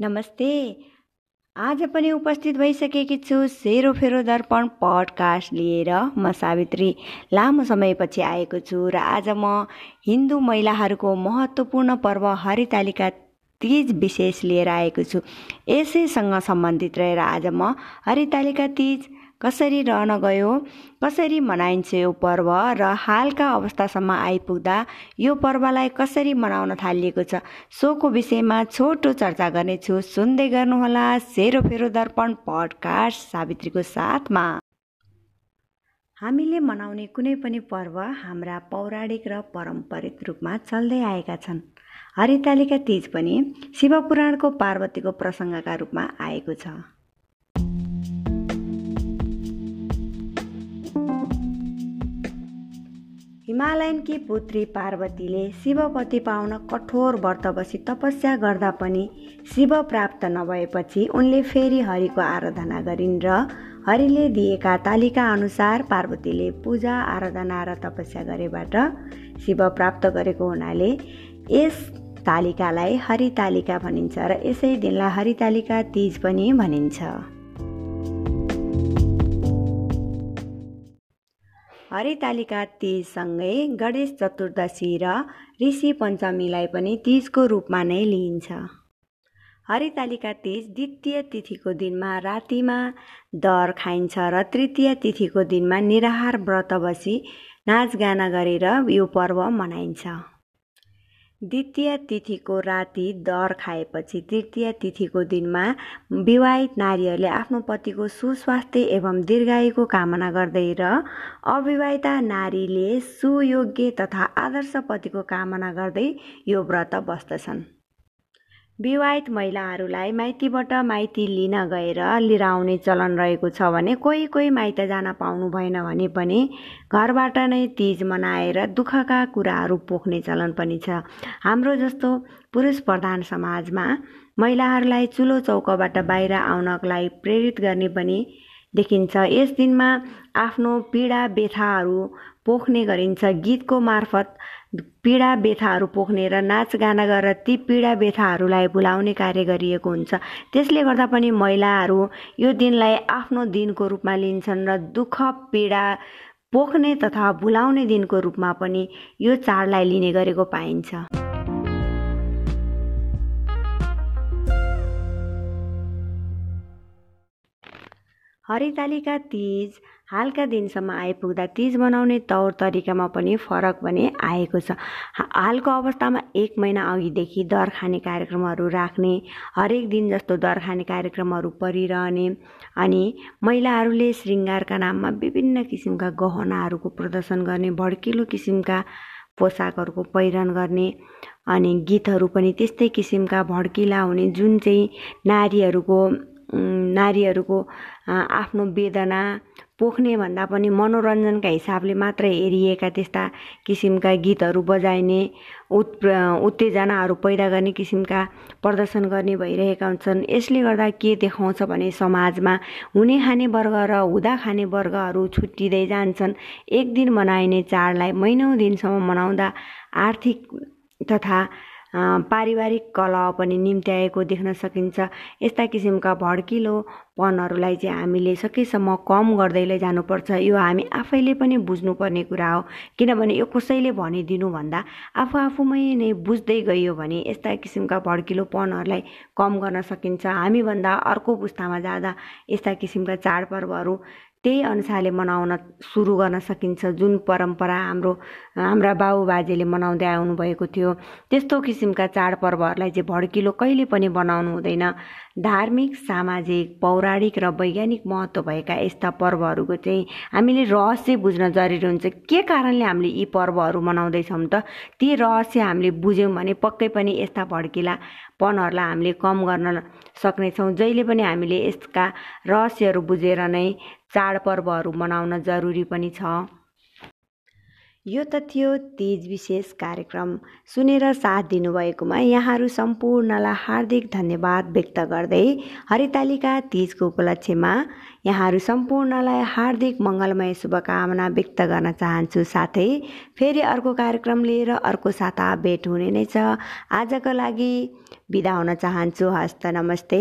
नमस्ते। आज पनि उपस्थित भइसकेकी छु सेरोफेरो दर्पण पडकास्ट लिएर म सावित्री। लामो समयपछि आएको छु र आज म हिन्दू महिलाहरूको महत्त्वपूर्ण पर्व हरितालिका तिज विशेष लिएर आएको छु। यसैसँग सम्बन्धित रहेर आज म हरितालिका तिज कसरी रहन गयो कसरी मनाइन्छ यो पर्व र हालका अवस्थासम्म आइपुग्दा यो पर्वलाई कसरी मनाउन थालिएको छ सोको विषयमा छोटो चर्चा गर्नेछु। सुन्दै गर्नुहोला सेरोफेरो दर्पण पडकास्ट सावित्रीको साथमा। हामीले मनाउने कुनै पनि पर्व हाम्रा पौराणिक र पारम्परिक रूपमा चल्दै आएका छन्। हरितालिका तिज पनि शिवपुराणको पार्वतीको प्रसङ्गका रूपमा आएको छ। हिमालयनकी पुत्री पार्वतीले शिवपति पाउन कठोर व्रत बसी तपस्या गर्दा पनि शिव प्राप्त नभएपछि उनले फेरि हरिको आराधना गरिन् र हरिले दिएका तालिका अनुसार पार्वतीले पूजा आराधना र तपस्या गरेबाट शिव प्राप्त गरेको हुनाले यस तालिकालाई हरितालिका भनिन्छ र यसै दिनलाई हरितालिका तिज पनि भनिन्छ। हरितालिका तिजसँगै गणेश चतुर्दशी र ऋषि पञ्चमीलाई पनि तिजको रूपमा नै लिइन्छ। हरितालिका तिज द्वितीय तिथिको दिनमा रातिमा दर खाइन्छ र तृतीय तिथिको दिनमा निराहार व्रत बसी नाचगाना गरेर यो पर्व मनाइन्छ। द्वितीय तिथिको राति दर खाएपछि तृतीय तिथिको दिनमा विवाहित नारीहरूले आफ्नो पतिको सुस्वास्थ्य एवं दीर्घायुको कामना गर्दै र अविवाहिता नारीले सुयोग्य तथा आदर्श पतिको कामना गर्दै यो व्रत बस्दछन्। विवाहित महिलाहरूलाई माइतीबाट माइती लिन गएर लिराउने चलन रहेको छ भने कोही कोही माइत जान पाउनु भएन भने पनि घरबाट नै तिज मनाएर दुःखका कुराहरू पोख्ने चलन पनि छ। हाम्रो जस्तो पुरुष प्रधान समाजमा महिलाहरूलाई चुलो चौकबाट बाहिर आउनको लागि प्रेरित गर्ने पनि देखिन्छ। यस दिनमा आफ्नो पीडा व्यथाहरू पोख्ने गरिन्छ। गीतको मार्फत पीडा व्यथाहरू पोख्ने र नाचगाना गरेर ती पीडा व्यथाहरूलाई भुलाउने कार्य गरिएको हुन्छ। त्यसले गर्दा पनि महिलाहरू यो दिनलाई आफ्नो दिनको रूपमा लिन्छन् र दुःख पीडा पोख्ने तथा भुलाउने दिनको रूपमा पनि यो चाडलाई लिने गरेको पाइन्छ। हरितालिका तिज हालका दिनसम्म आइपुग्दा तिज मनाउने तौर तरिकामा पनि फरक भने आएको छ। हालको अवस्थामा एक महिना अघिदेखि दर खाने कार्यक्रमहरू राख्ने हरेक दिन जस्तो दर खाने कार्यक्रमहरू परिरहने अनि महिलाहरूले श्रृङ्गारका नाममा विभिन्न किसिमका गहनाहरूको प्रदर्शन गर्ने भड्किलो किसिमका पोसाकहरूको पहिरन गर्ने अनि गीतहरू पनि त्यस्तै किसिमका भड्किला हुने जुन चाहिँ नारीहरूको नारीहरूको आफ्नो वेदना पोख्ने भन्दा पनि मनोरञ्जनका हिसाबले मात्र हेरिएका त्यस्ता किसिमका गीतहरू बजाइने उत् उत्तेजनाहरू पैदा गर्ने किसिमका प्रदर्शन गर्ने भइरहेका हुन्छन्। यसले गर्दा के देखाउँछ भने समाजमा हुने खाने वर्ग र हुँदा खाने वर्गहरू छुट्टिँदै जान्छन्। एक दिन मनाइने चाडलाई महिनौ दिनसम्म मनाउँदा आर्थिक तथा पारिवारिक कला पनि निम्त्याएको देख्न सकिन्छ। यस्ता किसिमका भड्किलोपनहरूलाई चाहिँ हामीले सकेसम्म कम गर्दै जानुपर्छ। यो हामी आफैले पनि बुझ्नुपर्ने कुरा हो। किनभने यो कसैले भनिदिनु भन्दा आफू आफूमै नै बुझ्दै गइयो भने यस्ता किसिमका भड्किलोपनहरूलाई कम गर्न सकिन्छ। हामीभन्दा अर्को पुस्तामा जाँदा यस्ता किसिमका चाडपर्वहरू त्यही अनुसारले मनाउन सुरु गर्न सकिन्छ। जुन परम्परा हाम्रो हाम्रा बाबुबाजेले मनाउँदै आउनुभएको थियो त्यस्तो किसिमका चाडपर्वहरूलाई चाहिँ भड्किलो कहिले पनि बनाउनु हुँदैन। धार्मिक सामाजिक पौराणिक र वैज्ञानिक महत्त्व भएका यस्ता पर्वहरूको चाहिँ हामीले रहस्य बुझ्न जरुरी हुन्छ। के कारणले हामीले यी पर्वहरू मनाउँदैछौँ त? ती रहस्य हामीले बुझ्यौँ भने पक्कै पनि यस्ता भड्किला पनहरूलाई हामीले कम गर्न सक्नेछौँ। जहिले पनि हामीले यसका रहस्यहरू बुझेर नै चाडपर्वहरू मनाउन जरुरी पनि छ। यो त थियो तिज विशेष कार्यक्रम। सुनेर साथ दिनुभएकोमा यहाँहरू सम्पूर्णलाई हार्दिक धन्यवाद व्यक्त गर्दै हरितालिका तिजको उपलक्ष्यमा यहाँहरू सम्पूर्णलाई हार्दिक मङ्गलमय शुभकामना व्यक्त गर्न चाहन्छु। साथै फेरि अर्को कार्यक्रम लिएर अर्को साता भेट हुने नै छ। आजको लागि बिदा हुन चाहन्छु। हस्त नमस्ते।